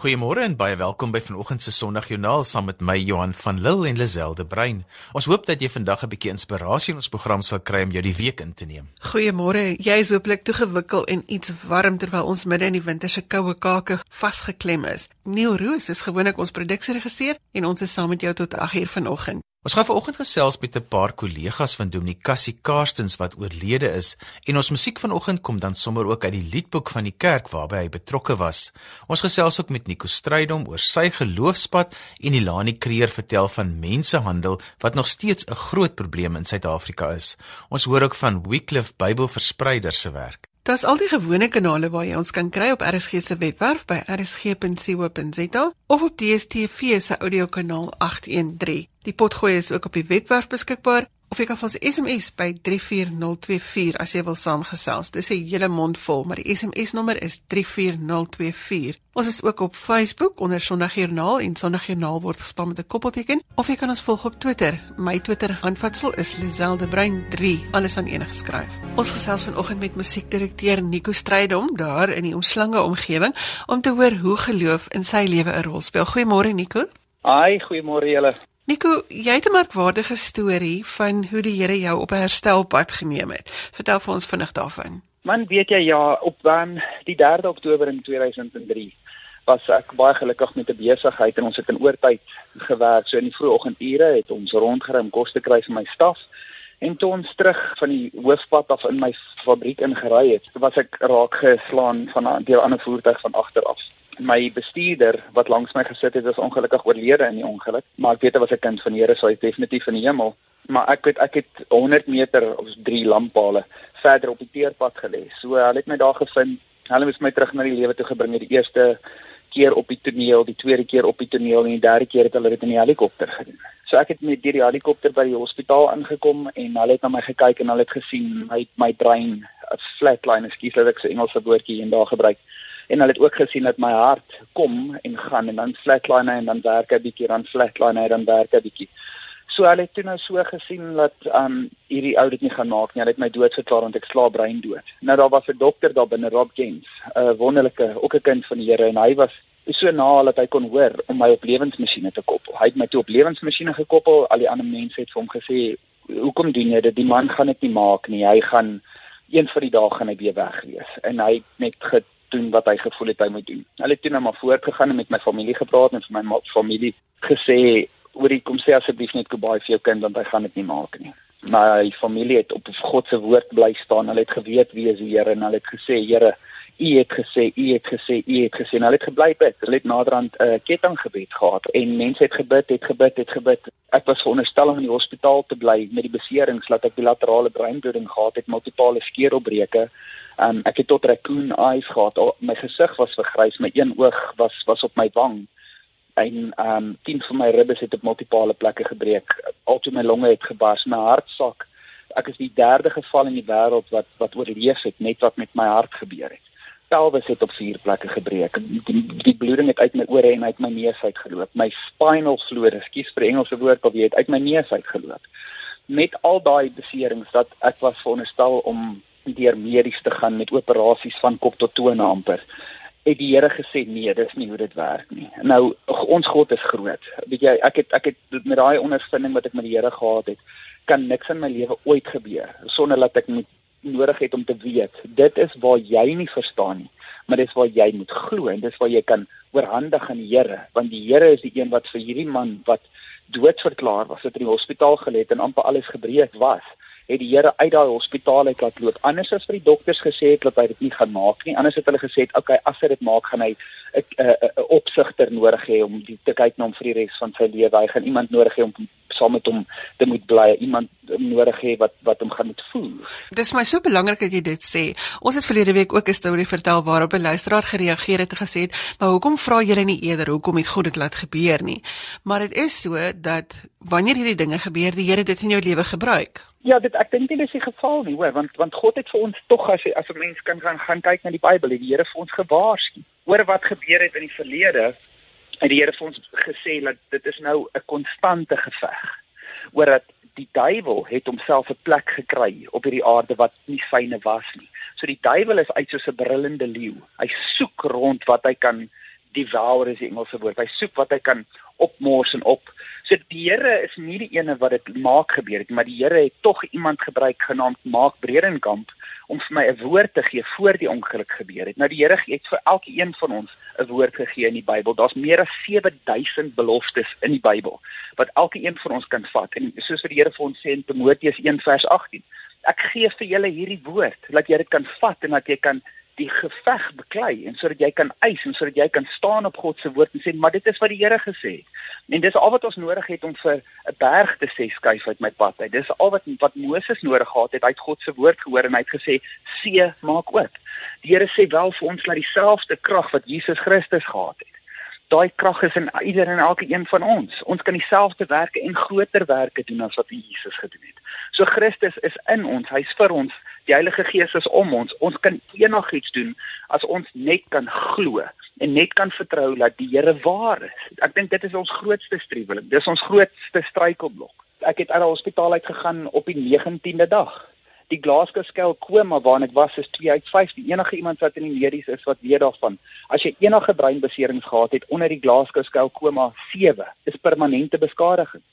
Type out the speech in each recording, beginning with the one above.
Goeiemôre en baie welkom by vanoggend se Sondagjoernaal saam met my Johan van Lille en Lazelle Brein. Ons hoop dat jy vandag 'n bietjie inspirasie in ons program sal kry om jou die week in te neem. Goeiemôre. Jy is hopelik toegewikkel en iets warm terwyl ons midde in die winter se koue kake vasgeklem is. Neil Roos is gewoonlik ons produksieregisseur en ons is saam met jou tot 8uur vanoggend. Ons gaan vanoggend gesels met 'n paar kollegas van Dominee Cassie Karstens wat oorlede is en ons musiek vanoggend kom dan sommer ook uit die liedboek van die kerk waarby hy betrokke was. Ons gesels ook met Nico Strydom oor sy geloofspad en Ilani Kreer vertel van mensehandel wat nog steeds 'n groot probleem in Suid-Afrika is. Ons hoor ook van Wycliffe Bybelverspreiders se werk. Daar's al die gewone kanale waar jy ons kan kry op RSG se webwerf by rsg.co.za of op DStv se audiokanaal 813. Die potgooi is ook op die webwerf beskikbaar of jy kan vir ons SMS by 34024 as jy wil saamgesels. Dis 'n hele mond vol, maar die SMS nommer is 34024. Ons is ook op Facebook onder Sondagjoernaal en Sondagjoernaal word gespel met 'n koppelteken of jy kan ons volg op Twitter. My Twitter handvatsel is Lizeldebrand3, alles aan een geskryf. Ons gesels vanoggend met musiekdirekteur Nico Strydom daar in die omslange omgewing om te hoor hoe geloof in sy lewe 'n rol speel. Goeiemôre Nico. Ai, goeiemôre julle. Nico, jy het 'n merkwaardige storie van hoe die Here jou op 'n herstelpad geneem het. Vertel vir ons vinnig daarvan. Man, weet jy ja, op dan die 3de Oktober in 2003 was ek baie gelukkig met 'n besigheid en ons het in oortyd gewerk. So in die vroeë oggendure het ons rondgery kos te kry vir my staf. En toe ons terug van die hoofpad af in my fabriek ingery het, was ek raak geslaan van 'n ander voertuig van agter af my bestuurder wat langs my gesit het is ongelukkig oorlede in die ongeluk, maar ek weet hy was 'n kind van die Here, so hy is definitief in die hemel. Maar ek weet ek het 100 meter of 3 lamppale verder op die teerpad gelê. So hulle het my daar gevind. Hulle het my terug na die lewe toe gebring die eerste keer op die toneel, die tweede keer op die toneel en die derde keer het hulle dit in die helikopter gedoen. So ek het met die helikopter by die hospitaal aangekom en hulle het na my gekyk en hulle het gesien my my brein flatline, ekskuus dat ek so Engelse woordjie hier en daar gebruik en hulle het ook gesien dat my hart kom en gaan en dan flatline en dan werk 'n bietjie dan flatline en dan werk 'n bietjie. So hulle het toe nou so gesien dat um hierdie ou dit nie gaan maak nie. Hulle het my dood verklaar want ek slaap brein dood. Nou daar was 'n dokter daar binne Rob James, 'n wonderlike ook 'n kind van die Here en hy was so na dat hy kon hoor om my op lewensmasjiene te koppel. Hy het my toe op lewensmasjiene gekoppel. Al die ander mense het vir hom gesê, "Hoekom doen jy dit? Die man gaan dit nie maak nie. Hy gaan een van die dae gaan hy weer weg wees." En hy het net doen wat hy gevoel het hy moet doen. Hulle het toe nou maar voortgegaan en met my familie gepraat en vir my familie gesê oor die kom sê asseblief net goodbye vir jou kind want hy gaan dit nie maak nie. My familie het op God se woord bly staan. Hulle het geweet wie is die Here en hulle het gesê Here, U het gesê, U het gesê, U het gesê. En hulle het gebly bid. Hulle het naderhand 'n uh, kettinggebed gehad en mense het gebid, het gebid, het gebid. Ek was veronderstel om in die hospitaal te bly met die beserings dat ek bilaterale breinbloeding gehad het, multipale skedelbreuke Um ek het tot raccoon eyes gehad. Al, my gesig was vergrys, my een oog was was op my wang. En um 10 van my ribbes het op multipale plekke gebreek. Altoe my longe het gebars, my hart sak. Ek is die derde geval in die wêreld wat wat oorleef het net wat met my hart gebeur het. Pelvis het op vier plekke gebreek. Die, die bloeding het uit my ore en uit my neus uitgeloop. My spinal fluid, ekskuus vir Engelse woord, of jy het uit my neus uitgeloop. Met al daai beserings dat ek was veronderstel om deur medies te gaan met operasies van kop tot tone amper het die Here gesê nee dis nie hoe dit werk nie. Nou ons God is groot. Weet jy ek het ek het met daai ondervinding wat ek met die Here gehad het kan niks in my lewe ooit gebeur sonder dat ek moet nodig het om te weet dit is waar jy nie verstaan nie maar dis waar jy moet glo en dis waar jy kan oorhandig aan die Here want die Here is die een wat vir hierdie man wat dood verklaar was het in die hospitaal gelê het en amper alles gebreek was het die Here uit daai hospitaal uit laat loop. Anders as vir die dokters gesê het dat hy dit nie gaan maak nie. Anders het hulle gesê, "Oké, okay, as hy dit maak, gaan hy 'n 'n opsigter nodig hê om die, te kyk na hom vir die res van sy lewe. Hy gaan iemand nodig hê om saam met hom te moet bly, iemand nodig hê wat wat hom gaan moet voel." Dis my so belangrik dat jy dit sê. Ons het verlede week ook 'n storie vertel waarop 'n luisteraar gereageer het en gesê het, "Maar hoekom vra julle nie eerder hoekom het God dit laat gebeur nie?" Maar dit is so dat wanneer hierdie dinge gebeur, die Here dit in jou lewe gebruik. Ja, dit ek dink nie dis die geval nie, hoor, want want God het vir ons tog as as 'n mens kan gaan gaan kyk na die Bybel, die Here vir ons gewaarsku. Oor wat gebeur het in die verlede, het die Here vir ons gesê dat dit is nou 'n konstante geveg. Oor dat die duiwel het homself 'n plek gekry op hierdie aarde wat nie syne was nie. So die duiwel is uit soos 'n brullende leeu. Hy soek rond wat hy kan devour is die Engelse woord. Hy soek wat hy kan opmors en op. So die Here is nie die ene wat dit maak gebeur het, maar die Here het tog iemand gebruik genaamd Maak Bredenkamp om vir my 'n woord te gee voor die ongeluk gebeur het. Nou die Here het vir elkeen van ons 'n woord gegee in die Bybel. Daar's meer as 7000 beloftes in die Bybel wat elkeen van ons kan vat. En soos wat die Here vir ons sê in Timoteus 1:18, ek gee vir julle hierdie woord, dat jy dit kan vat en dat jy kan die geveg beklei en sodat jy kan eis en sodat jy kan staan op God se woord en sê maar dit is wat die Here gesê het. En dis al wat ons nodig het om vir 'n berg te sê skuif uit my pad uit. Dis al wat wat Moses nodig gehad het. Hy het God se woord gehoor en hy het gesê see maak oop. Die Here sê wel vir ons dat dieselfde krag wat Jesus Christus gehad het daai krag is in ieder en elke een van ons. Ons kan dieselfde werke en groter werke doen as wat Jesus gedoen het. So Christus is in ons, hy's vir ons. Die Heilige Gees is om ons. Ons kan enigiets doen as ons net kan glo en net kan vertrou dat die Here waar is. Ek dink dit is ons grootste streweling. Dis ons grootste struikelblok. Ek het uit die hospitaal uit gegaan op die 19de dag die Glasgow skel koma waarna ek was is 2 uit 5. Die enige iemand wat in die medies is wat weet daarvan. As jy enige breinbeserings gehad het onder die Glasgow skel koma 7, is permanente beskadiging.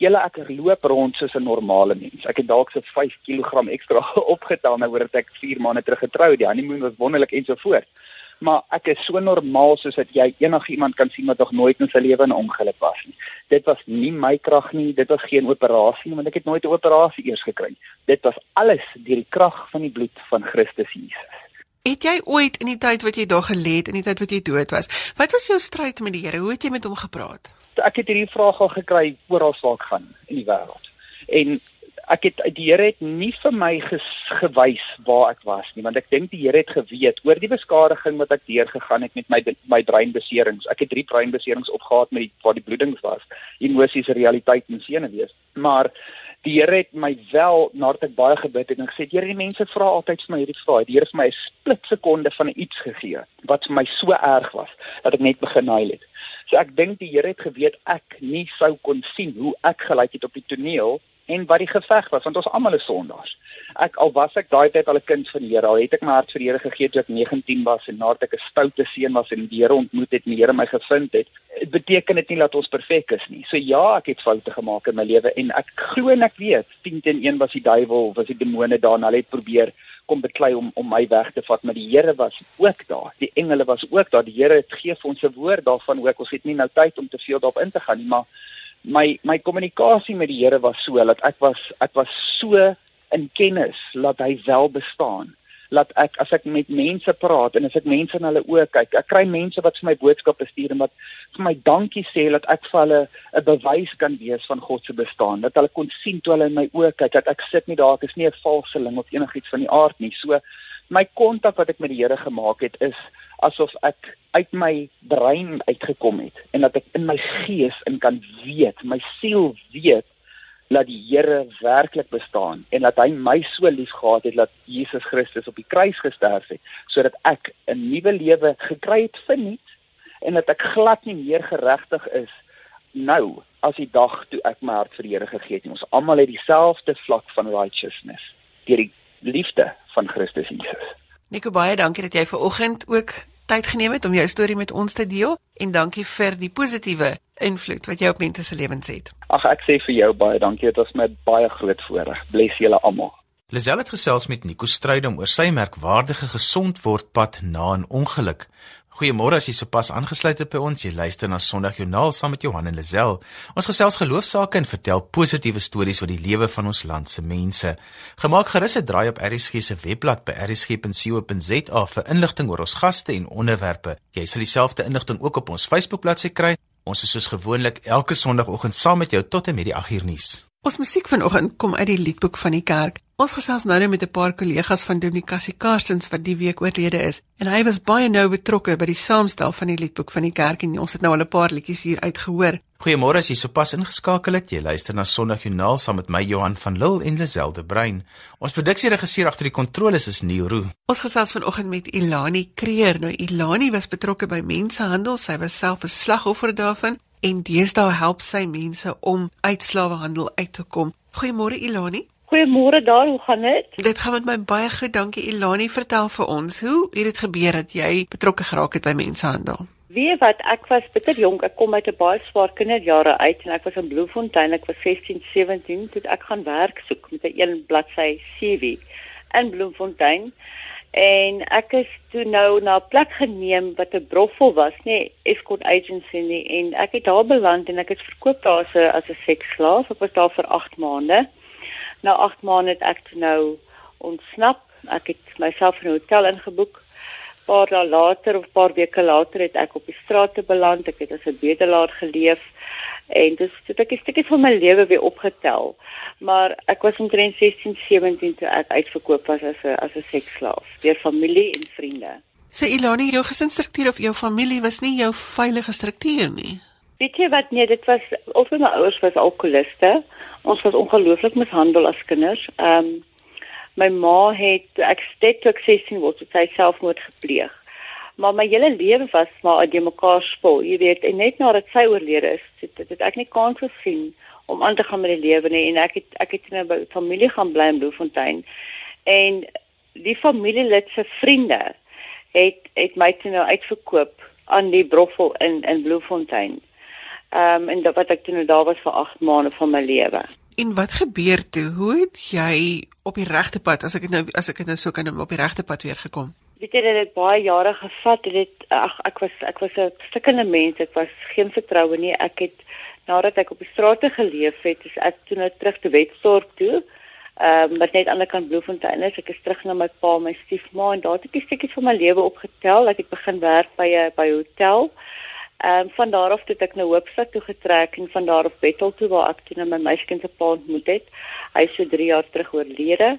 Julle ek loop rond soos 'n normale mens. Ek het dalk so 5 kg ekstra opgetel nou oor dat ek 4 maande terug getrou het. Die honeymoon was wonderlik en so voort maar ek is so normaal soos dat jy enigiemand kan sien wat nog nooit in sy lewe 'n ongeluk was nie. Dit was nie my krag nie, dit was geen operasie nie, want ek het nooit 'n operasie eers gekry. Dit was alles deur die krag van die bloed van Christus Jesus. Het jy ooit in die tyd wat jy daar gelê het, in die tyd wat jy dood was, wat was jou stryd met die Here? Hoe het jy met hom gepraat? Ek het hierdie vraag al gekry oral waar ek gaan in die wêreld. En ek het die Here het nie vir my ges, gewys waar ek was nie want ek dink die Here het geweet oor die beskadiging wat ek deurgegaan het met my my breinbeserings. Ek het drie breinbeserings opgehad met die waar die bloedings was. Emosies, realiteit en senuwees. Maar die Here het my wel nadat ek baie gebid het en gesê Here, die mense vra altyd vir my hierdie vraag. Die Here het vir my 'n splitsekonde van iets gegee wat vir my so erg was dat ek net begin huil het. So ek dink die Here het geweet ek nie sou kon sien hoe ek gelyk het op die toneel en wat die geveg was want ons almal is sondaars. Ek al was ek daai tyd al 'n kind van die Here, al het ek my hart vir die Here gegee toe ek 19 was en nadat ek 'n stoute seun was en die Here ontmoet het en die Here my gevind het, dit beteken dit nie dat ons perfek is nie. So ja, ek het foute gemaak in my lewe en ek glo en ek weet 10 teen 1 was die duiwel, was die demone daar en hulle het probeer kom beklei om om my weg te vat, maar die Here was ook daar. Die engele was ook daar. Die Here het gee vir ons 'n woord daarvan ook. Ons het nie nou tyd om te veel daarop in te gaan nie, maar my my kommunikasie met die Here was so dat ek was ek was so in kennis dat hy wel bestaan. Laat ek as ek met mense praat en as ek mense in hulle oë kyk ek kry mense wat vir my boodskappe stuur en wat vir my dankie sê dat ek vir hulle 'n bewys kan wees van God se bestaan. Dat hulle kon sien toe hulle in my oë kyk dat ek sit nie daar ek is nie 'n valseling of enigiets van die aard nie. So my kontak wat ek met die Here gemaak het is asof ek uit my brein uitgekom het en dat ek in my gees in kan weet, my siel weet dat die Here werklik bestaan en dat hy my so liefgehad het dat Jesus Christus op die kruis gesterf het sodat ek 'n nuwe lewe gekry het vir niks en dat ek glad nie meer geregtig is nou as die dag toe ek my hart vir die Here gegee het. Ons almal het dieselfde vlak van righteousness die liefde van Christus Jesus. Nico baie dankie dat jy ver oggend ook tyd geneem het om jou storie met ons te deel en dankie vir die positiewe invloed wat jy op mense se lewens het. Ag ek sê vir jou baie dankie, dit was my baie groot voorreg. Bless julle almal. Lisel het gesels met Nico Strydom oor sy merkwaardige gesond word pad na 'n ongeluk. Goeiemôre as jy sopas aangesluit het by ons. Jy luister na Sondag Joernaal saam met Johan en Lisel. Ons gesels geloofsaake en vertel positiewe stories oor die lewe van ons land se mense. Gemaak gerus 'n draai op RSG se webblad by rsg.co.za vir inligting oor ons gaste en onderwerpe. Jy sal dieselfde inligting ook op ons Facebookbladsy kry. Ons is soos gewoonlik elke Sondagoggend saam met jou tot en met die 8uur nuus. Ons musiek vanoggend kom uit die liedboek van die kerk. Ons gesels nou net met 'n paar kollegas van Dominikasie Karstens wat die week oorlede is en hy was baie nou betrokke by die saamstel van die liedboek van die kerk en ons het nou al 'n paar liedjies hier uitgehoor. Goeiemôre as jy sopas ingeskakel het. Jy luister na Sondag Joernaal saam met my Johan van Lille en Liselde Brein. Ons produksieregisseur agter die kontroles is Neil Roo. Ons gesels vanoggend met Ilani Kreer. Nou Ilani was betrokke by mensenhandel. Sy was self 'n slagoffer daarvan en deesdae help sy mense om uit slawehandel uit te kom. Goeiemôre Ilani. Goeiemôre daar, hoe gaan dit? Dit gaan met my baie goed, dankie Ilani. Vertel vir ons, hoe het dit gebeur dat jy betrokke geraak het by mensenhandel? Wie wat ek was bitter jonk, ek kom uit 'n baie swaar kinderjare uit en ek was in Bloemfontein, ek was 16, 17 toe ek gaan werk soek met 'n een bladsy CV in Bloemfontein. En ek is toe nou na 'n plek geneem wat 'n broffel was, nê, escort agency nie en ek het daar beland en ek het verkoop daar 'n as 'n seksslaaf. Ek was daar vir 8 maande. Na 8 maande het ek nou ontsnap. Ek het myself in 'n hotel ingeboek. Paar dae later of paar weke later het ek op die strate beland. Ek het as 'n bedelaar geleef en dis dit ek stukkies van my lewe weer opgetel. Maar ek was omtrent 16, 17 toe ek uitverkoop was as 'n as 'n seksslaaf deur familie en vriende. So Ilani, jou gesinsstruktuur of jou familie was nie jou veilige struktuur nie. Weet jy wat nee, dit was of my ouers was alkoholiste. Ons was ongelooflik mishandel as kinders. Ehm um, my ma het ek het toe ek 16 was, het sy selfmoord gepleeg. Maar my hele lewe was maar uit mekaar spul, jy weet, en net nadat sy oorlede is, het, het, het ek nie kans gesien om aan te gaan met die lewe nie en ek het ek het in 'n familie gaan bly in Bloemfontein. En die familielid se vriende het het my toe nou uitverkoop aan die broffel in in Bloemfontein. Ehm um, en dat wat ek toe nou daar was vir 8 maande van my lewe. En wat gebeur toe? Hoe het jy op die regte pad as ek dit nou as ek dit nou so kan op die regte pad weer gekom? Weet jy dit het baie jare gevat. Dit ag ek was ek was 'n stikkende mens. Ek was geen vertroue nie. Ek het nadat ek op die strate geleef het, is ek toe nou terug te Wetstorp toe. Ehm um, wat net aan die kant Bloemfontein is. Ek is terug na my pa, my stiefma en daar het ek 'n stukkie van my lewe opgetel. Ek het begin werk by 'n by 'n hotel. Ehm um, van daar af het ek na Hoopstad toe getrek en van daar af Bethel toe waar ek toe my meisiekind se pa ontmoet het. Hy is so 3 jaar terug oorlede.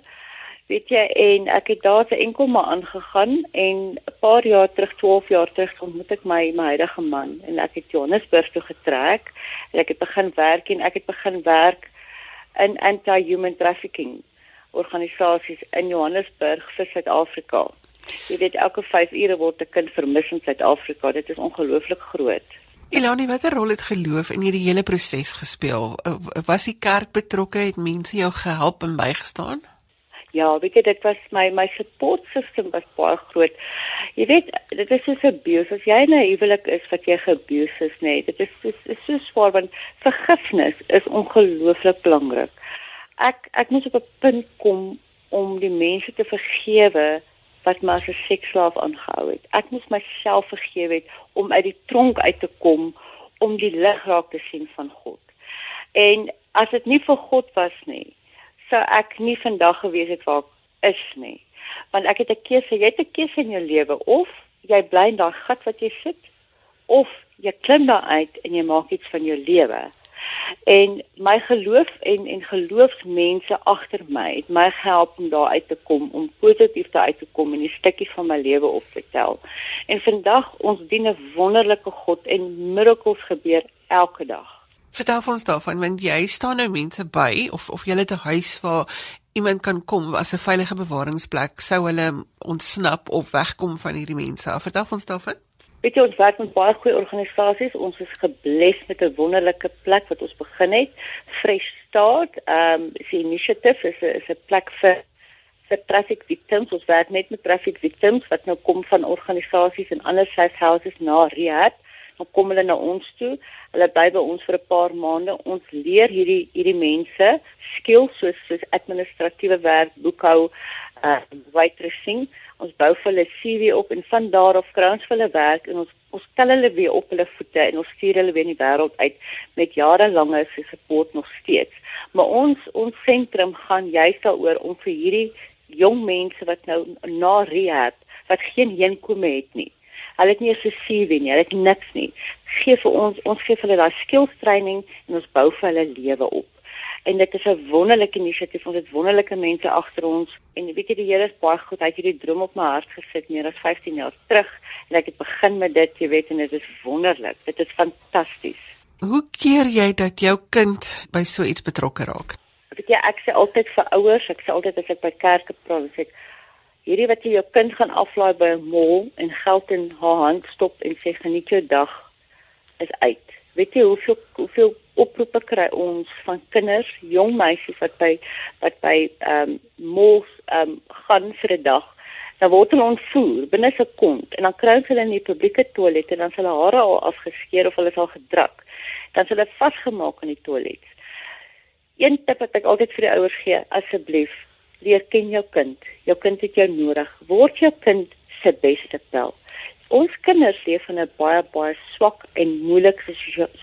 Weet jy en ek het daar se enkel maar aangegaan en 'n paar jaar terug 12 jaar terug ontmoet ek my my huidige man en ek het Johannesburg toe getrek en ek het begin werk en ek het begin werk in anti-human trafficking organisasies in Johannesburg vir Suid-Afrika. Jy weet elke 5 ure word 'n kind vermis in Suid-Afrika. Dit is ongelooflik groot. Elani, watter rol het geloof in hierdie hele proses gespeel? Was die kerk betrokke? Het mense jou gehelp en bygestaan? Ja, weet jy, dit was my my support system was baie groot. Jy weet, dit is soos 'n abuse. As jy nou huwelik is wat jy geabuse is, nee, dit is so is so swaar want vergifnis is ongelooflik belangrik. Ek ek moet op 'n punt kom om die mense te vergewe wat my as 'n seksslaaf aangehou het. Ek moes myself vergewe het om uit die tronk uit te kom om die lig raak te sien van God. En as dit nie vir God was nie, sou ek nie vandag gewees het waar ek is nie. Want ek het 'n keuse, jy het 'n keuse in jou lewe of jy bly in daai gat wat jy sit of jy klim daar uit en jy maak iets van jou lewe. En my geloof en en geloofsmense agter my het my gehelp om daar uit te kom, om positief daar uit te kom en 'n stukkie van my lewe op te tel. En vandag ons dien 'n wonderlike God en miracles gebeur elke dag. Vertel ons daarvan want jy staan nou mense by of of jy het 'n huis waar iemand kan kom as 'n veilige bewaringsplek sou hulle ontsnap of wegkom van hierdie mense. Vertel ons daarvan. Weet jy ons werk met baie goeie organisasies. Ons is gebless met 'n wonderlike plek wat ons begin het. Fresh Start, ehm um, die initiative is 'n is 'n plek vir vir traffic victims. Ons werk net met traffic victims wat nou kom van organisasies en ander safe houses na rehab. Dan kom hulle na ons toe. Hulle bly by ons vir 'n paar maande. Ons leer hierdie hierdie mense skills soos soos administratiewe werk, boekhou, uh waitressing ons bou vir hulle CV op en van daar af kry ons vir hulle werk en ons ons stel hulle weer op hulle voete en ons stuur hulle weer in die wêreld uit met jarelange support nog steeds. Maar ons ons sentrum gaan juist daaroor om vir hierdie jong mense wat nou na rehab wat geen heenkome het nie. Hulle het nie 'n CV nie, hulle het niks nie. Gee vir ons ons gee vir hulle daai skills training en ons bou vir hulle lewe op. En dit is 'n wonderlike inisiatief ons het wonderlike mense agter ons. En weet jy die Here is baie goed. Hy het hierdie droom op my hart gesit meer as 15 jaar terug. En ek het begin met dit jy weet en dit is wonderlik. Dit is fantasties. Hoe keer jy dat jou kind by so iets betrokke raak? Weet jy ek sê altyd vir ouers ek sê altyd as ek by kerke praat sê ek hierdie wat jy jou kind gaan aflaai by 'n mall en geld in haar hand stop en sê geniet jou dag is uit weet jy hoeveel hoeveel oproepe kry ons van kinders, jong meisies wat by wat by ehm um, malls ehm um, gaan vir 'n dag Dan word hulle ontvoer binne sekond en dan kry hulle in die publieke toilet en dan is hulle hare al afgeskeer of hulle is al gedruk. Dan is hulle vasgemaak in die toilet. Een tip wat ek altyd vir die ouers gee, asseblief, leer ken jou kind. Jou kind het jou nodig. Word jou kind se beste pel. Ons kinders leef in 'n baie baie swak en moeilike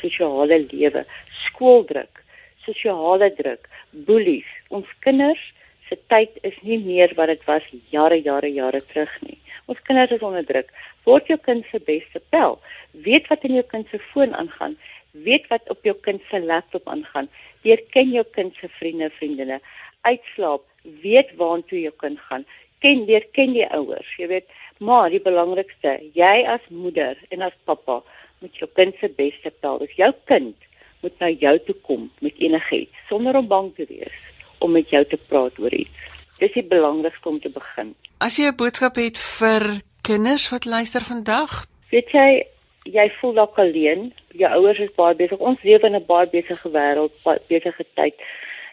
sosiale lewe. Skooldruk, sosiale druk, boelies. Ons kinders se tyd is nie meer wat dit was jare jare jare terug nie. Ons kinders is onder druk. Word jou kind se beste pel. Weet wat in jou kind se foon aangaan. Weet wat op jou kind se laptop aangaan. Leer ken jou kind se vriende, vriendinne. Uitslaap, weet waartoe jou kind gaan. Ken leer ken die ouers. Jy weet, Maar die belangrikste, jy as moeder en as pappa moet jou kind se beste tel. Dus jou kind moet na jou toe kom met enigiets sonder om bang te wees om met jou te praat oor iets. Dis die belangrikste om te begin. As jy 'n boodskap het vir kinders wat luister vandag, weet jy, jy voel dalk alleen. Jou ouers is baie besig. Ons leef in 'n baie besige wêreld, baie besige tyd.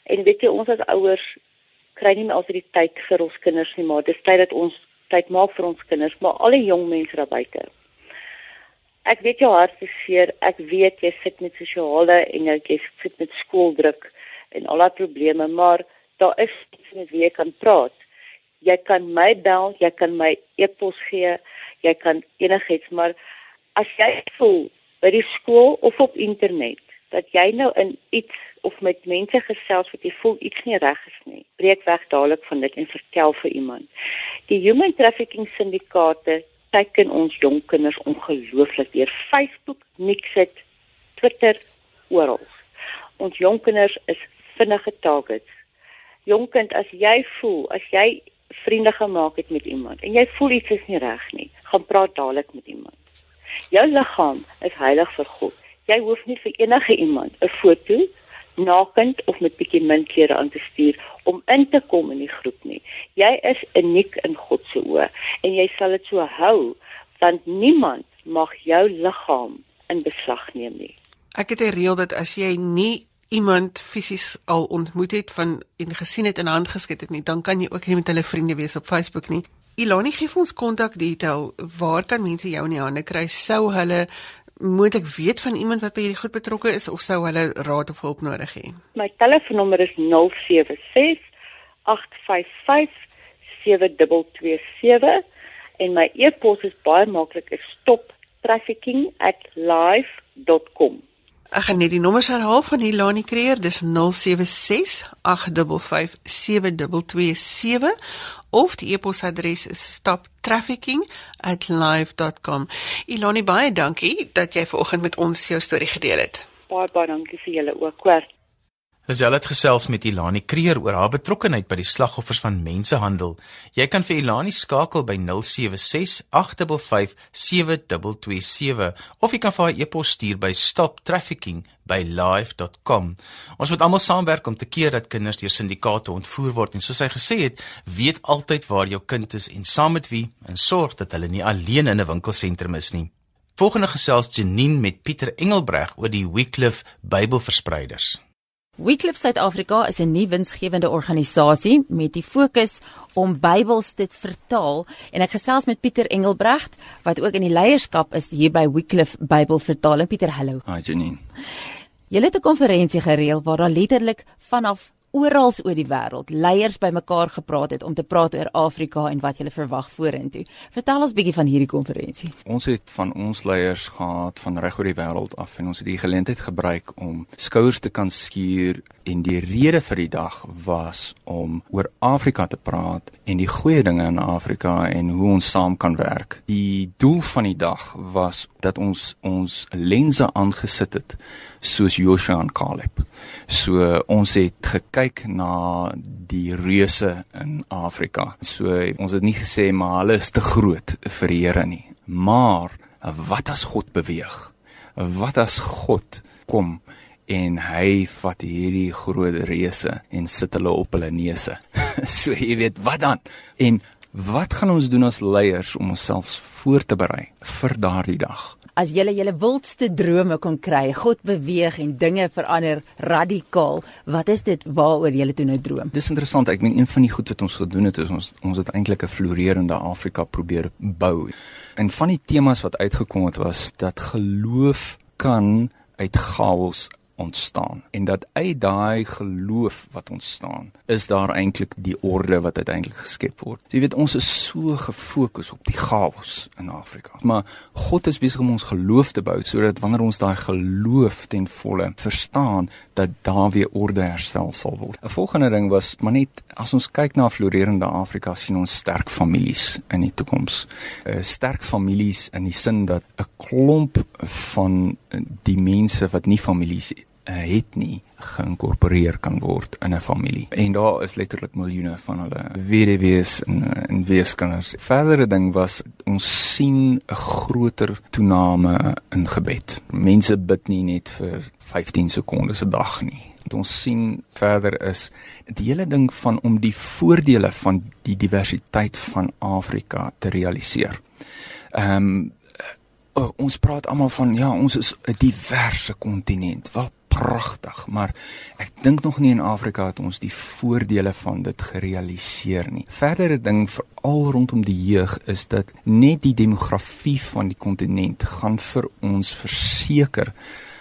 En weet jy, ons as ouers kry nie meer altyd die tyd vir ons kinders nie, maar dis tyd dat ons tyd maak vir ons kinders, maar al die jong mense daar buite. Ek weet jou hart is seer. Ek weet jy sit met sosiale en jy sit met skooldruk en al daai probleme, maar daar is iets met wie jy kan praat. Jy kan my bel, jy kan my e-pos gee, jy kan enigiets, maar as jy voel by die skool of op internet dat jy nou in iets of met mense gesels wat jy voel iets nie reg is nie. Breek weg dadelik van dit en vertel vir iemand. Die human trafficking syndikaate teiken ons jong kinders ongelooflik deur Facebook, Mixit, Twitter oral. Ons jong kinders is vinnige targets. Jong kind, as jy voel, as jy vriende gemaak het met iemand en jy voel iets is nie reg nie, gaan praat dadelik met iemand. Jou liggaam is heilig vir God. Jy hoef nie vir enige iemand 'n foto nakend of met bietjie min klere aan te stuur om in te kom in die groep nie. Jy is uniek in God se oë en jy sal dit so hou want niemand mag jou liggaam in beslag neem nie. Ek het 'n reël dat as jy nie iemand fisies al ontmoet het van en gesien het en hand geskit het nie, dan kan jy ook nie met hulle vriende wees op Facebook nie. Ilani gee ons kontak detail. Waar kan mense jou in die hande kry? Sou hulle moontlik weet van iemand wat by hierdie goed betrokke is of sou hulle raad of hulp nodig hê? My telefoonnommer is 076 855 7227 en my e-pos is baie maklik is stoptrafficking@live.com. Ek gaan net die nommers herhaal van Hilani Creer, dis 076 855 7227 of die e-posadres is stoptrafficking@live.com. Ilani baie dankie dat jy vanoggend met ons jou storie gedeel het. Baie baie dankie vir julle ook. Kwart. Lisel het gesels met Ilani Kreer oor haar betrokkeheid by die slagoffers van mensenhandel. Jy kan vir Ilani skakel by 076 855 7227 of jy kan vir haar e-pos stuur by stoptrafficking@live.com. Ons moet almal saamwerk om te keer dat kinders deur syndikaate ontvoer word en soos hy gesê het, weet altyd waar jou kind is en saam met wie en sorg dat hulle nie alleen in 'n winkelsentrum is nie. Volgende gesels Janine met Pieter Engelbreg oor die Wycliffe Bybelverspreiders. Wycliffe Suid-Afrika is 'n nuwe winsgewende organisasie met die fokus om Bybels te vertaal en ek gesels met Pieter Engelbregt wat ook in die leierskap is hier by Wycliffe Bybelvertaling. Pieter, hallo. Hi Janine. Julle het 'n konferensie gereël waar daar letterlik vanaf oral oor die wêreld leiers bymekaar gepraat het om te praat oor Afrika en wat hulle verwag vorentoe. Vertel ons bietjie van hierdie konferensie. Ons het van ons leiers gehad van reg oor die wêreld af en ons het die geleentheid gebruik om skouers te kan skuur en die rede vir die dag was om oor Afrika te praat en die goeie dinge in Afrika en hoe ons saam kan werk. Die doel van die dag was dat ons ons lense aangesit het soos Joshua en Caleb. So ons het gekyk na die reuse in Afrika. So ons het nie gesê maar hulle is te groot vir die Here nie. Maar wat as God beweeg? Wat as God kom en hy vat hierdie groot reuse en sit hulle op hulle neuse. so jy weet wat dan? En wat gaan ons doen as leiers om onsself voor te berei vir daardie dag? as julle julle wildste drome kon kry, God beweeg en dinge verander radikaal, wat is dit waaroor julle toe nou droom? Dis interessant. Ek meen een van die goed wat ons gedoen het is ons ons het eintlik 'n floreerende Afrika probeer bou. En van die temas wat uitgekom het was dat geloof kan uit chaos ontstaan en dat uit daai geloof wat ontstaan is daar eintlik die orde wat uiteindelik geskep word. Jy weet ons is so gefokus op die chaos in Afrika. Maar God is besig om ons geloof te bou sodat wanneer ons daai geloof ten volle verstaan dat daar weer orde herstel sal word. 'n Volgende ding was maar net as ons kyk na florerende Afrika sien ons sterk families in die toekoms. uh, Sterk families in die sin dat 'n klomp van die mense wat nie families het nie geïnkorporeer kan word in 'n familie. En daar is letterlik miljoene van hulle weduwees en en weeskinders. Verdere ding was ons sien 'n groter toename in gebed. Mense bid nie net vir 15 sekondes 'n dag nie. Wat ons sien verder is die hele ding van om die voordele van die diversiteit van Afrika te realiseer. Ehm um, uh, ons praat almal van ja, ons is 'n diverse kontinent. Wat pragtig, maar ek dink nog nie in Afrika het ons die voordele van dit gerealiseer nie. Verdere ding veral rondom die jeug is dat net die demografie van die kontinent gaan vir ons verseker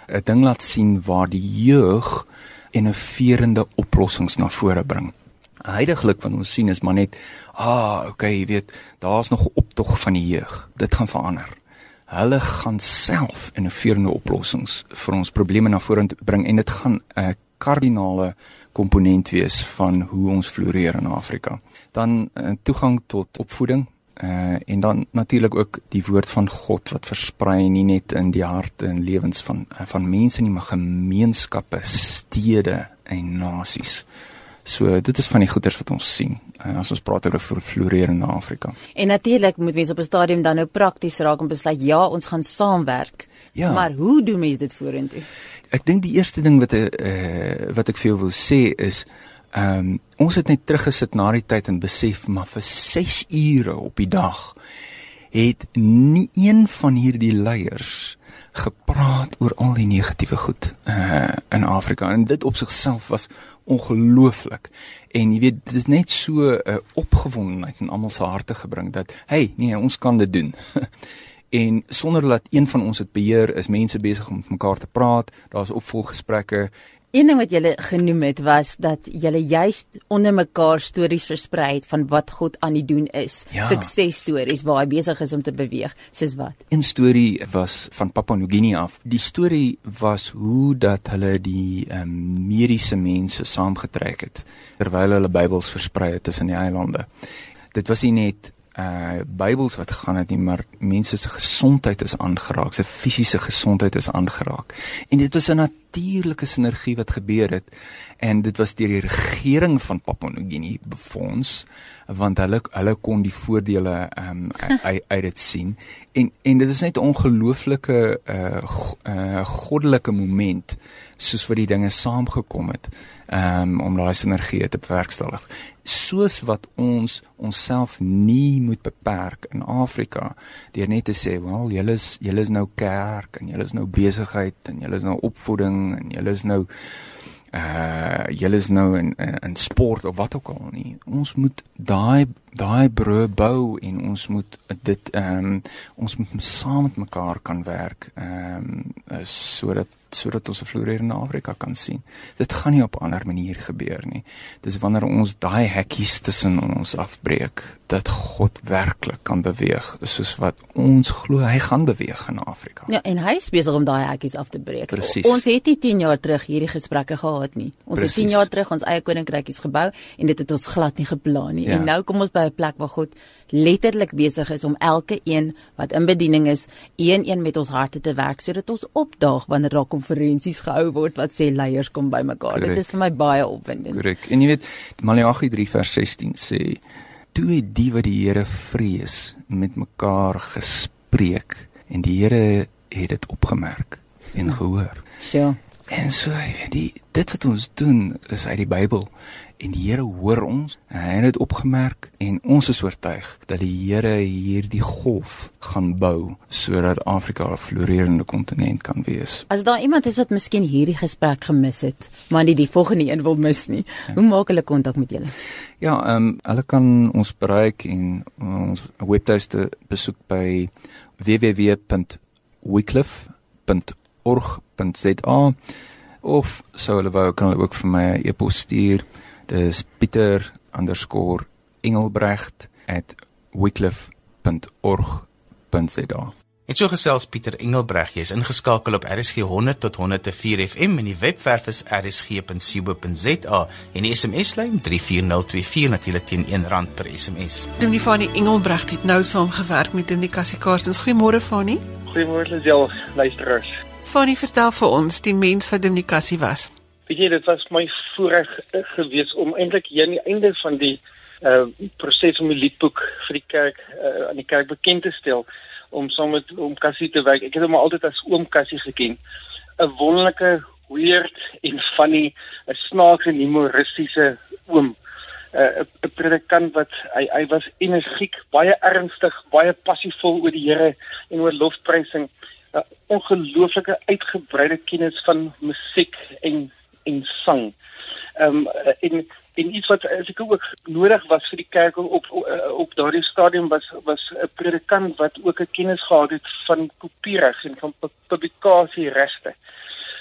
'n ding laat sien waar die jeug innoverende oplossings na vore bring. Heidiglik wat ons sien is maar net ah, okay, jy weet, daar's nog 'n optog van die jeug. Dit gaan verander hulle gaan self innoverende oplossings vir ons probleme na vore bring en dit gaan 'n kardinale komponent wees van hoe ons floreer in Afrika. Dan uh, toegang tot opvoeding uh, en dan natuurlik ook die woord van God wat versprei nie net in die harte en lewens van uh, van mense nie maar gemeenskappe, stede en nasies. So dit is van die goeders wat ons sien uh, as ons praat oor florerende Afrika. En natuurlik moet mense op 'n stadium dan nou prakties raak en besluit ja, ons gaan saamwerk. Ja. Maar hoe doen mense dit vorentoe? Ek dink die eerste ding wat 'n uh, wat ek vir jou wil sê is ehm um, ons het net teruggesit na die tyd en besef maar vir 6 ure op die dag het nie een van hierdie leiers gepraat oor al die negatiewe goed uh, in Afrika en dit op sigself was ongelooflik. En jy weet, dit is net so 'n uh, opgewondenheid in almal se harte gebring dat hey, nee, ons kan dit doen. en sonder dat een van ons dit beheer, is mense besig om met mekaar te praat. Daar's opvolggesprekke Een ding wat julle genoem het was dat julle juist onder mekaar stories versprei het van wat God aan die doen is. Ja. Suksesstories waar hy besig is om te beweeg. Soos wat? 'n Storie was van Papua Guinea af. Die storie was hoe dat hulle die um, mediese mense saamgetrek het terwyl hulle Bybels versprei het tussen die eilande. Dit was nie net uh Bybels wat gegaan het nie, maar mense se gesondheid is aangeraak, se fisiese gesondheid is aangeraak. En dit was 'n natuurlike sinergie wat gebeur het en dit was deur die regering van Papua New Guinea befonds want hulle hulle kon die voordele ehm um, uit uit dit sien. En en dit is net 'n ongelooflike uh, uh goddelike moment soos wat die dinge saamgekom het um, om daai sinergie te bewerkstellig. Soos wat ons onsself nie moet beperk in Afrika deur net te sê wel julle is julle is nou kerk en julle is nou besigheid en julle is nou opvoeding en julle is nou uh julle is nou in in sport of wat ook al nie. Ons moet daai daai brûe bou en ons moet dit ehm um, ons moet saam met mekaar kan werk ehm um, sodat sodat ons 'n floreerende Afrika kan sien. Dit gaan nie op 'n ander manier gebeur nie. Dis wanneer ons daai hekkies tussen ons afbreek dat God werklik kan beweeg, soos wat ons glo hy gaan beweeg in Afrika. Ja, en hy is besig om daai hekkies af te breek. Precies. Ons het nie 10 jaar terug hierdie gesprekke gehad nie. Ons Precies. het 10 jaar terug ons eie koninkrykies gebou en dit het ons glad nie geplan nie. Ja. En nou kom ons by 'n plek waar God letterlik besig is om elke een wat in bediening is, een een met ons harte te werk sodat ons opdaag wanneer daar konferensies gehou word wat sê leiers kom bymekaar. Dit is vir my baie opwindend. Korrek. En jy weet Maleagi 3 vers 16 sê toe het die wat die Here vrees met mekaar gespreek en die Here het dit opgemerk en gehoor. So En so, jy weet, die dit wat ons doen is uit die Bybel en die Here hoor ons. Hy het dit opgemerk en ons is oortuig dat die Here hierdie golf gaan bou sodat Afrika 'n floreerende kontinent kan wees. As daar iemand is wat miskien hierdie gesprek gemis het, maar nie die volgende een wil mis nie, ja. hoe maak hulle kontak met julle? Ja, ehm um, hulle kan ons bereik en ons webtuiste besoek by www.wycliffe.org.za of sou hulle wou kan hulle ook vir my 'n e-pos stuur Dis pieter_engelbrecht@wycliffe.org.za. En so gesels Pieter Engelbreg, jy's ingeskakel op RSG 100 tot 104 FM en die webwerf is rsg.co.za en die SMS-lyn 34024 natuurlik teen R1 per SMS. Dominee Fanie Engelbreg het nou saamgewerk met Dominee Cassie Karstens. Goeiemôre Fanie. Goeiemôre Lisel, luisteraars. Fanie, vertel vir ons die mens wat Dominee Cassie was. Weet jy, dit was my voorreg eh, gewees om eintlik hier aan die einde van die uh proses om die liedboek vir die kerk uh, aan die kerk bekend te stel om saam met oom Cassie te werk. Ek het hom altyd as oom Cassie geken. 'n Wonderlike, weird en funny, 'n snaakse en humoristiese oom. 'n uh, 'n predikant wat hy hy was energiek, baie ernstig, baie passievol oor die Here en oor lofprysing. 'n ongelooflike uitgebreide kennis van musiek en en sang. Ehm um, en en iets wat as ek ook nodig was vir die kerk op op, op daardie stadium was was 'n predikant wat ook 'n kennis gehad het van kopiereg en van publikasieregte.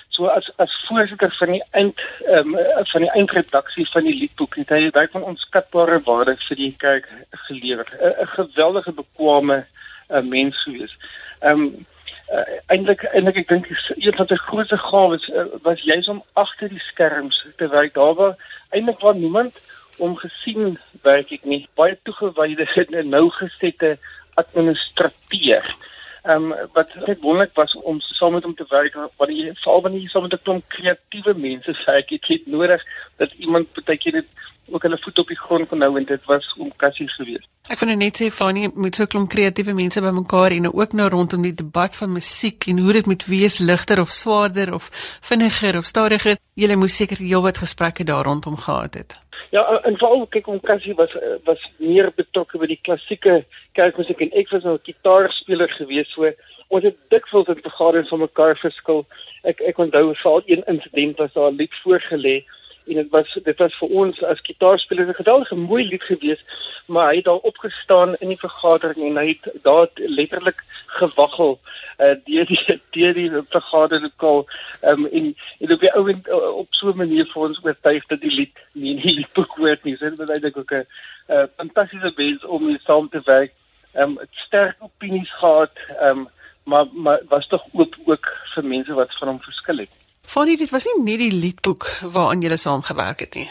So as as voorsitter van die eind ehm um, van die eindredaksie van die liedboek het hy baie van onskatbare waarde vir die kerk gelewer. 'n geweldige bekwame uh, mens gewees. Ehm um, uh, eintlik eintlik ek dink een van sy grootste gawes uh, was juis om agter die skerms te werk daar waar eintlik waar niemand om gesien werk ek nie baie toegewyde en nou gesette administrateur Ehm um, wat net wonderlik was om saam met hom te werk want jy veral wanneer jy saam met 'n klomp kreatiewe mense sê ek het net nodig dat iemand partykeer dit ook hulle voet op die grond kon hou en dit was om Cassie gewees. Ek vind net sê Fanie met so 'n klomp kreatiewe mense bymekaar en ook nou rondom die debat van musiek en hoe dit moet wees ligter of swaarder of vinniger of stadiger. Julle moes seker heelwat gesprekke daar rondom gehad het. Ja, en veral kyk om Cassie was was meer betrokke by die klassieke kerkmusiek en ek was nou 'n gitaarspeler gewees so ons het dikwels in vergaderings van mekaar verskil. Ek ek onthou veral een insident was daar 'n lied voorgelê en dit was dit was vir ons as gitaarspelers 'n geweldige mooi lied gewees maar hy het daar opgestaan in die vergadering en hy het daar letterlik gewaggel uh, deur die deur die vergaderlokaal um, en en op die ou en uh, op so 'n manier vir ons oortuig dat die lied nie die liedboek hoort nie. So dit was eintlik ook 'n uh, fantastiese mens om mee saam te werk. Um, het sterk opinies gehad um, maar maar was tog ook ook vir mense wat van hom verskil het Fanny, dit was nie net die liedboek waaraan julle saamgewerk het nie.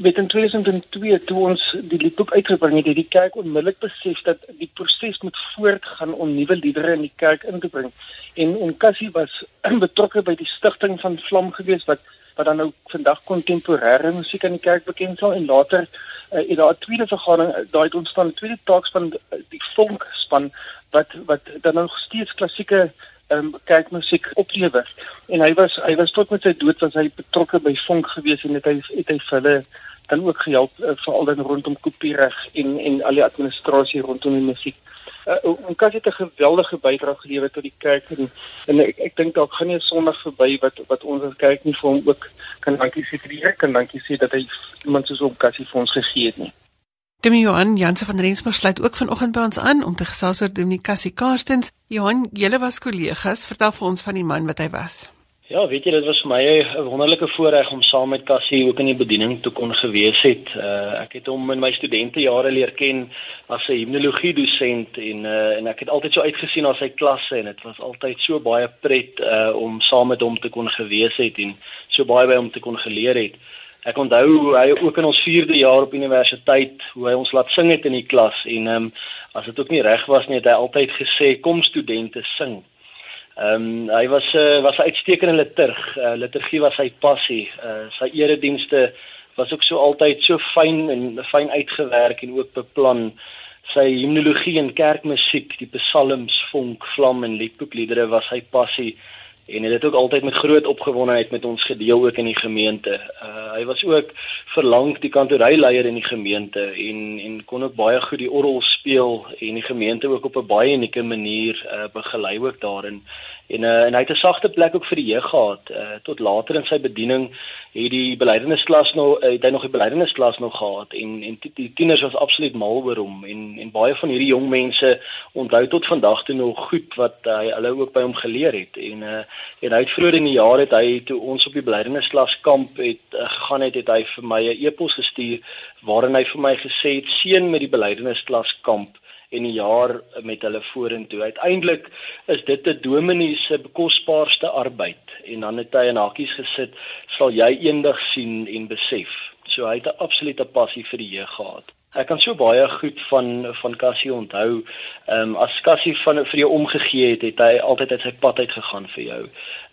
Met in 2002 toe ons die liedboek uitgebring het, het die kerk onmiddellik besef dat die proses moet voortgaan om nuwe liedere in die kerk in te bring. En en Cassie was betrokke by die stigting van Vlam gewees wat wat dan nou vandag kontemporêre musiek in die kerk bekend staan en later uh, in daai tweede vergadering uh, daai het ontstaan tweede taak van uh, die vonk span wat wat dan nog steeds klassieke um, kerkmusiek oplewer en hy was hy was tot met sy dood was hy betrokke by vonk gewees en het hy het hy vir hulle dan ook gehelp uh, veral dan rondom kopiereg en en al die administrasie rondom die musiek. Uh, en Kas het 'n geweldige bydrae gelewer tot die kerk en, en ek ek dink dalk gaan nie 'n Sondag verby wat wat ons as kerk nie vir hom ook kan dankie sê vir die kerk en dankie sê dat hy iemand soos hom Cassie vir ons gegee het nie. Dominee Johan Jansen van Rensburg sluit ook vanoggend by ons aan om te gesels oor Dominee Cassie Karstens. Johan, julle was kollegas, vertel vir ons van die man wat hy was. Ja, weet jy, dit was vir my 'n wonderlike voorreg om saam met Cassie ook in die bediening toe kon gewees het. Uh, ek het hom in my studentejare leer ken as 'n himnologie dosent en uh, en ek het altyd so uitgesien na sy klasse en dit was altyd so baie pret uh, om saam met hom te kon gewees het en so baie by hom te kon geleer het. Ek onthou hoe hy ook in ons 4de jaar op universiteit hoe hy ons laat sing het in die klas en ehm um, as dit ook nie reg was nie het hy altyd gesê kom studente sing. Ehm um, hy was 'n uh, was 'n uitstekende liturg. Uh, liturgie was sy passie. Uh, sy eredienste was ook so altyd so fyn en fyn uitgewerk en ook beplan. Sy himnologie en kerkmusiek, die psalms, vonk, vlam en liedboekliedere was sy passie en het ook altyd met groot opgewondenheid met ons gedeel ook in die gemeente. Uh hy was ook verlang die kantoreileier in die gemeente en en kon ook baie goed die orgel speel en die gemeente ook op 'n baie unieke manier uh begelei ook daarin. En uh, en hy het 'n sagte plek ook vir die jeug gehad. Uh, tot later in sy bediening het die beleidingsklas nog uh, het hy nog die beleidingsklas nog gehad en en die tieners was absoluut mal oor hom en en baie van hierdie jong mense onthou tot vandag toe nog goed wat hy uh, hulle ook by hom geleer het. En uh, en hy het vroeër in die jaar het hy toe ons op die beleidingsklas kamp het uh, gegaan het, het hy vir my 'n e-pos gestuur waarin hy vir my gesê het seën met die beleidingsklas kamp en 'n jaar met hulle vorentoe. Uiteindelik is dit 'n dominee se kosbaarste arbeid en dan het hy in hakies gesit, sal jy eendag sien en besef. So hy het 'n absolute passie vir die jeug gehad. Ek kan so baie goed van van Cassie onthou. Ehm um, as Cassie van vir jou omgegee het, het hy altyd uit sy pad uit gegaan vir jou.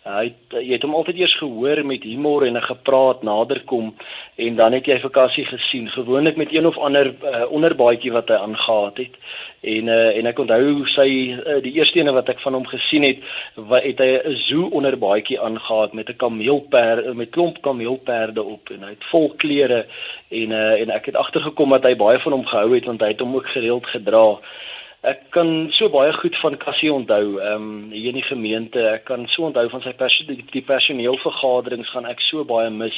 Hy het jy het hom altyd eers gehoor met humor en 'n gepraat naderkom en dan het jy vakansie gesien. Gewoonlik met een of ander uh, onderbaadjie wat hy aangegaat het. En uh, en ek onthou sy uh, die eerste ene wat ek van hom gesien het wat het hy 'n zoo onderbaadjie aangegaat met 'n kameelperd met klomp kameelperde op en hy het vol klere en uh, en ek het agtergekom dat hy baie van hom gehou het want hy het hom ook gereeld gedra Ek kan so baie goed van Cassie onthou, ehm um, hier in die gemeente. Ek kan so onthou van sy perso die, die personeelvergaderings gaan ek so baie mis.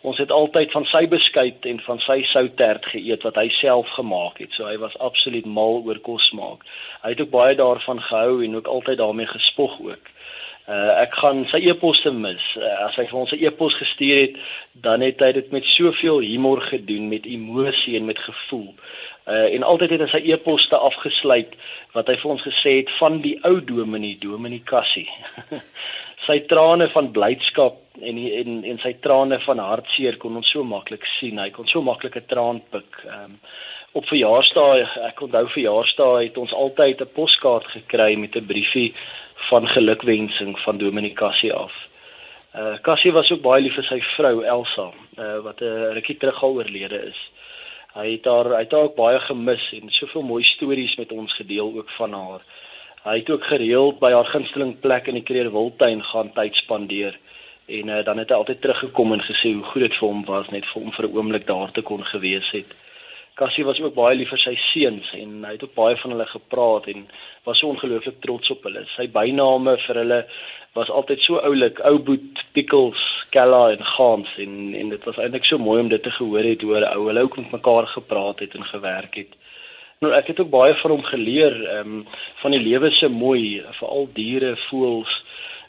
Ons het altyd van sy beskuit en van sy soutert geëet wat hy self gemaak het. So hy was absoluut mal oor kos maak. Hy het ook baie daarvan gehou en ook altyd daarmee gespog ook. Uh, ek gaan sy e-posse mis. Uh, as hy vir ons 'n e-pos gestuur het, dan het hy dit met soveel humor gedoen, met emosie en met gevoel. Uh en altyd het hy sy e-poste afgesluit wat hy vir ons gesê het van die ou dominee, dominee Cassie. sy trane van blydskap en en en sy trane van hartseer kon ons so maklik sien. Hy kon so maklik 'n traan pik. Ehm um, op verjaarsdae, ek onthou verjaarsdae het ons altyd 'n poskaart gekry met 'n briefie van gelukwensing van dominee Cassie af. Uh Cassie was ook baie lief vir sy vrou Elsa, uh wat 'n rukkie terug al oorlede is. Hy het haar hy het haar ook baie gemis en soveel mooi stories met ons gedeel ook van haar. Hy het ook gereeld by haar gunsteling plek in die Kreerwiltuin gaan tyd spandeer en uh, dan het hy altyd teruggekom en gesê hoe goed dit vir hom was net vir hom vir 'n oomblik daar te kon gewees het. Cassie was ook baie lief vir sy seuns en hy het ook baie van hulle gepraat en was so ongelooflik trots op hulle. Sy byname vir hulle was altyd so oulik, ou boet, pickles, kella en gans en en dit was eintlik so mooi om dit te gehoor het hoe ou hulle ook met mekaar gepraat het en gewerk het. Nou ek het ook baie van hom geleer ehm um, van die lewe se mooi, veral diere, voëls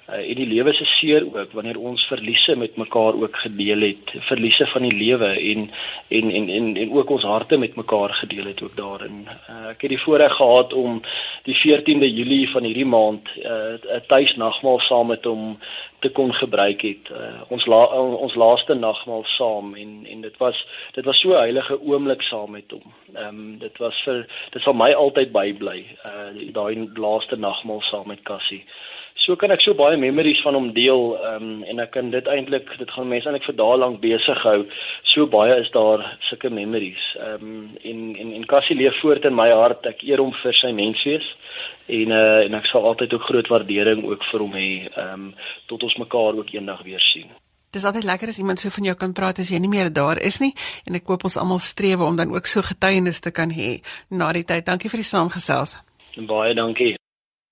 uh, en die lewe se seer ook wanneer ons verliese met mekaar ook gedeel het verliese van die lewe en en en en en ook ons harte met mekaar gedeel het ook daarin. Uh, ek het die voorreg gehad om die 14de Julie van hierdie maand eh, 'n uh, tuisnagmaal saam met hom te kon gebruik het. Uh, ons la, uh, ons laaste nagmaal saam en en dit was dit was so 'n heilige oomblik saam met hom. Ehm um, dit was vir dit sal my altyd bybly uh, daai laaste nagmaal saam met Cassie So kan ek so baie memories van hom deel um, en ek kan dit eintlik dit gaan mense eintlik vir dae lank besig hou. So baie is daar sulke memories. Ehm um, en en en Cassie leef voort in my hart. Ek eer hom vir sy menswees en uh, en ek sal altyd ook groot waardering ook vir hom hê ehm um, tot ons mekaar ook eendag weer sien. Dis altyd lekker as iemand so van jou kan praat as jy nie meer daar is nie en ek hoop ons almal streef om dan ook so getuienis te kan hê na die tyd. Dankie vir die saamgesels. Baie dankie.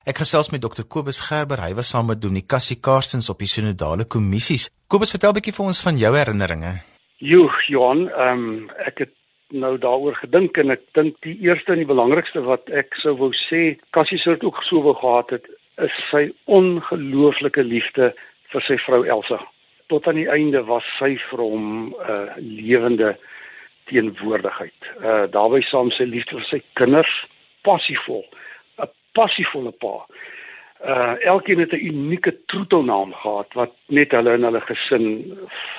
Ek gesels met Dr Kobus Gerber. Hy was saam met Dominee Cassie Karstens op die sinodale kommissies. Kobus, vertel 'n bietjie vir ons van jou herinneringe. Jo, Johan, ehm um, ek het nou daaroor gedink en ek dink die eerste en die belangrikste wat ek sou wou sê, Cassie sou dit ook so wou gehad het, is sy ongelooflike liefde vir sy vrou Elsa. Tot aan die einde was sy vir hom 'n uh, lewende teenwoordigheid. Uh daarby saam sy liefde vir sy kinders, passievol passievolle pa. Uh elkeen het 'n unieke troetelnaam gehad wat net hulle in hulle gesin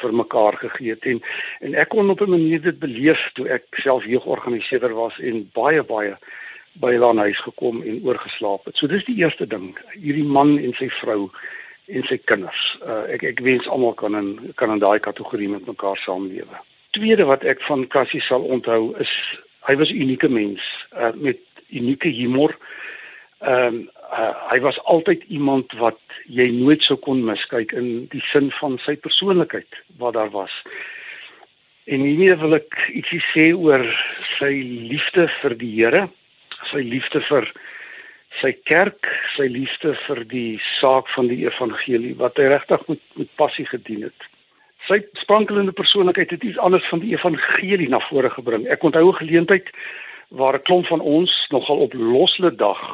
vir mekaar gegee het en en ek kon op 'n manier dit beleef toe ek self jeugorganiseerder was en baie baie by hulle aan huis gekom en oorgeslaap het. So dis die eerste ding, hierdie man en sy vrou en sy kinders. Uh ek ek wens almal kan in kan in daai kategorie met mekaar saamlewe. Tweede wat ek van Cassie sal onthou is hy was 'n unieke mens uh met unieke humor. Ehm um, Uh, hy was altyd iemand wat jy nooit sou kon miskyk in die sin van sy persoonlikheid wat daar was. En hiermee wil ek ietsie sê oor sy liefde vir die Here, sy liefde vir sy kerk, sy liefde vir die saak van die evangelie wat hy regtig met met passie gedien het. Sy sprankelende persoonlikheid het iets anders van die evangelie na vore gebring. Ek onthou 'n geleentheid waar 'n klomp van ons nogal op loslede dag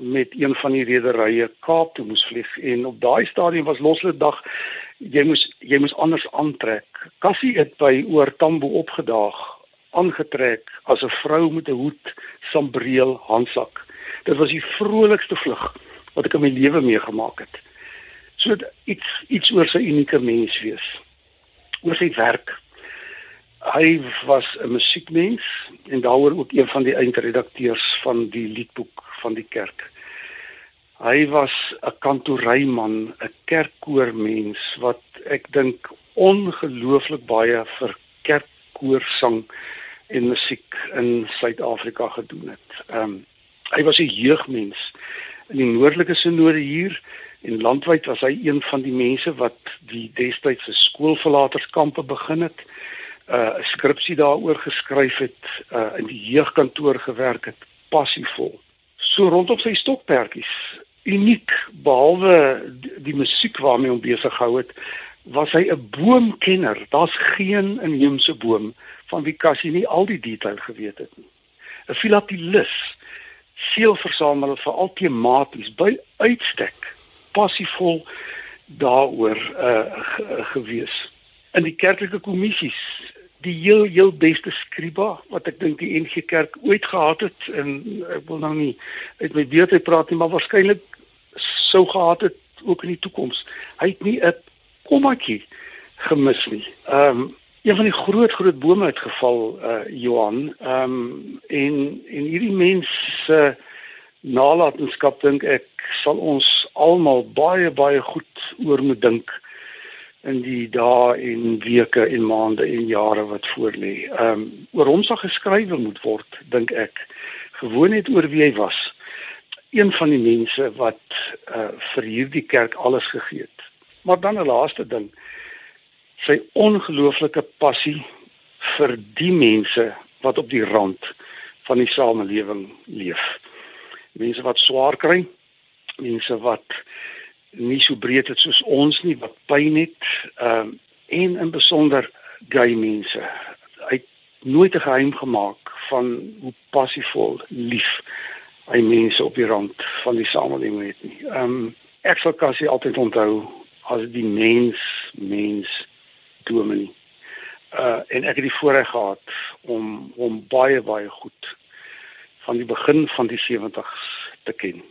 met een van die rederye Kaap toe moes vlieg en op daai stadium was loslede dag jy moes jy moes anders aantrek. Cassie het by oor Tambo opgedaag, aangetrek as 'n vrou met 'n hoed, sambreel, handsak. Dit was die vrolikste vlug wat ek in my lewe meegemaak het. So iets iets oor sy unieke mens wees. Oor sy werk hy was 'n musiekmens en daaroor ook een van die eindredakteurs van die liedboek van die kerk. Hy was 'n kantoreiman, 'n kerkkoormens wat ek dink ongelooflik baie vir kerkkoorsang en musiek in Suid-Afrika gedoen het. Ehm um, hy was 'n jeugmens in die noordelike sinode hier en landwyd was hy een van die mense wat die destydse skoolverlaterskampe begin het uh skripsie daaroor geskryf het, uh in die jeugkantoor gewerk het, passievol. So rondom sy stokperdjies, uniek behalwe die, die musiek waarmee hom besig gehou het, was hy 'n boomkenner. Daar's geen inheemse boom van wie Cassie nie al die detail geweet het nie. 'n Filatelis, seelversameler vir al tematies by uitstek, passievol daaroor uh gewees in die kerklike kommissies die heel heel beste skriba wat ek dink die NG Kerk ooit gehad het en ek wil nou nie uit my beeld uit praat nie maar waarskynlik sou gehad het ook in die toekoms. Hy het nie 'n kommatjie gemis nie. Ehm um, een van die groot groot bome het geval uh Johan. Ehm um, en en hierdie mense uh, nalatenskap dink ek sal ons almal baie baie goed oor moet dink in die dae en weke en maande en jare wat voorlê. Ehm um, oor hom sal geskrywe moet word, dink ek. Gewoon net oor wie hy was. Een van die mense wat uh vir hierdie kerk alles gegee het. Maar dan 'n laaste ding. Sy ongelooflike passie vir die mense wat op die rand van die samelewing leef. Mense wat swaar kry, mense wat nie so breed het soos ons nie wat pyn het ehm um, en in besonder gay mense. Hy het nooit 'n geheim gemaak van hoe passievol lief hy mense op die rand van die samelewing het nie. Ehm um, ek sal Cassie altyd onthou as die mens mens dominee. Uh en ek het die voorreg gehad om hom baie baie goed van die begin van die 70's te ken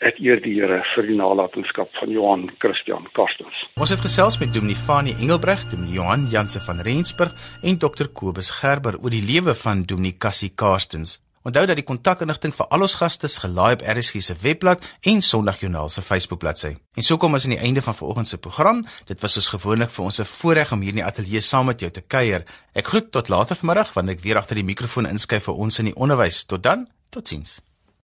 ek eer die Here vir die nalatenskap van Johan Christian Karstens. Ons het gesels met Dominee Fanie Engelbreg, Dominee Johan Janse van Rensburg en Dr Kobus Gerber oor die lewe van Dominee Cassie Karstens. Onthou dat die kontakinligting vir al ons gaste gelaai op RSG se webblad en Sondagjoernaal se Facebook bladsy. En so kom ons aan die einde van vanoggend se program. Dit was soos gewoonlik vir ons 'n voorreg om hier in die ateljee saam met jou te kuier. Ek groet tot later vanmiddag wanneer ek weer agter die mikrofoon inskuif vir ons in die onderwys. Tot dan. Totsiens.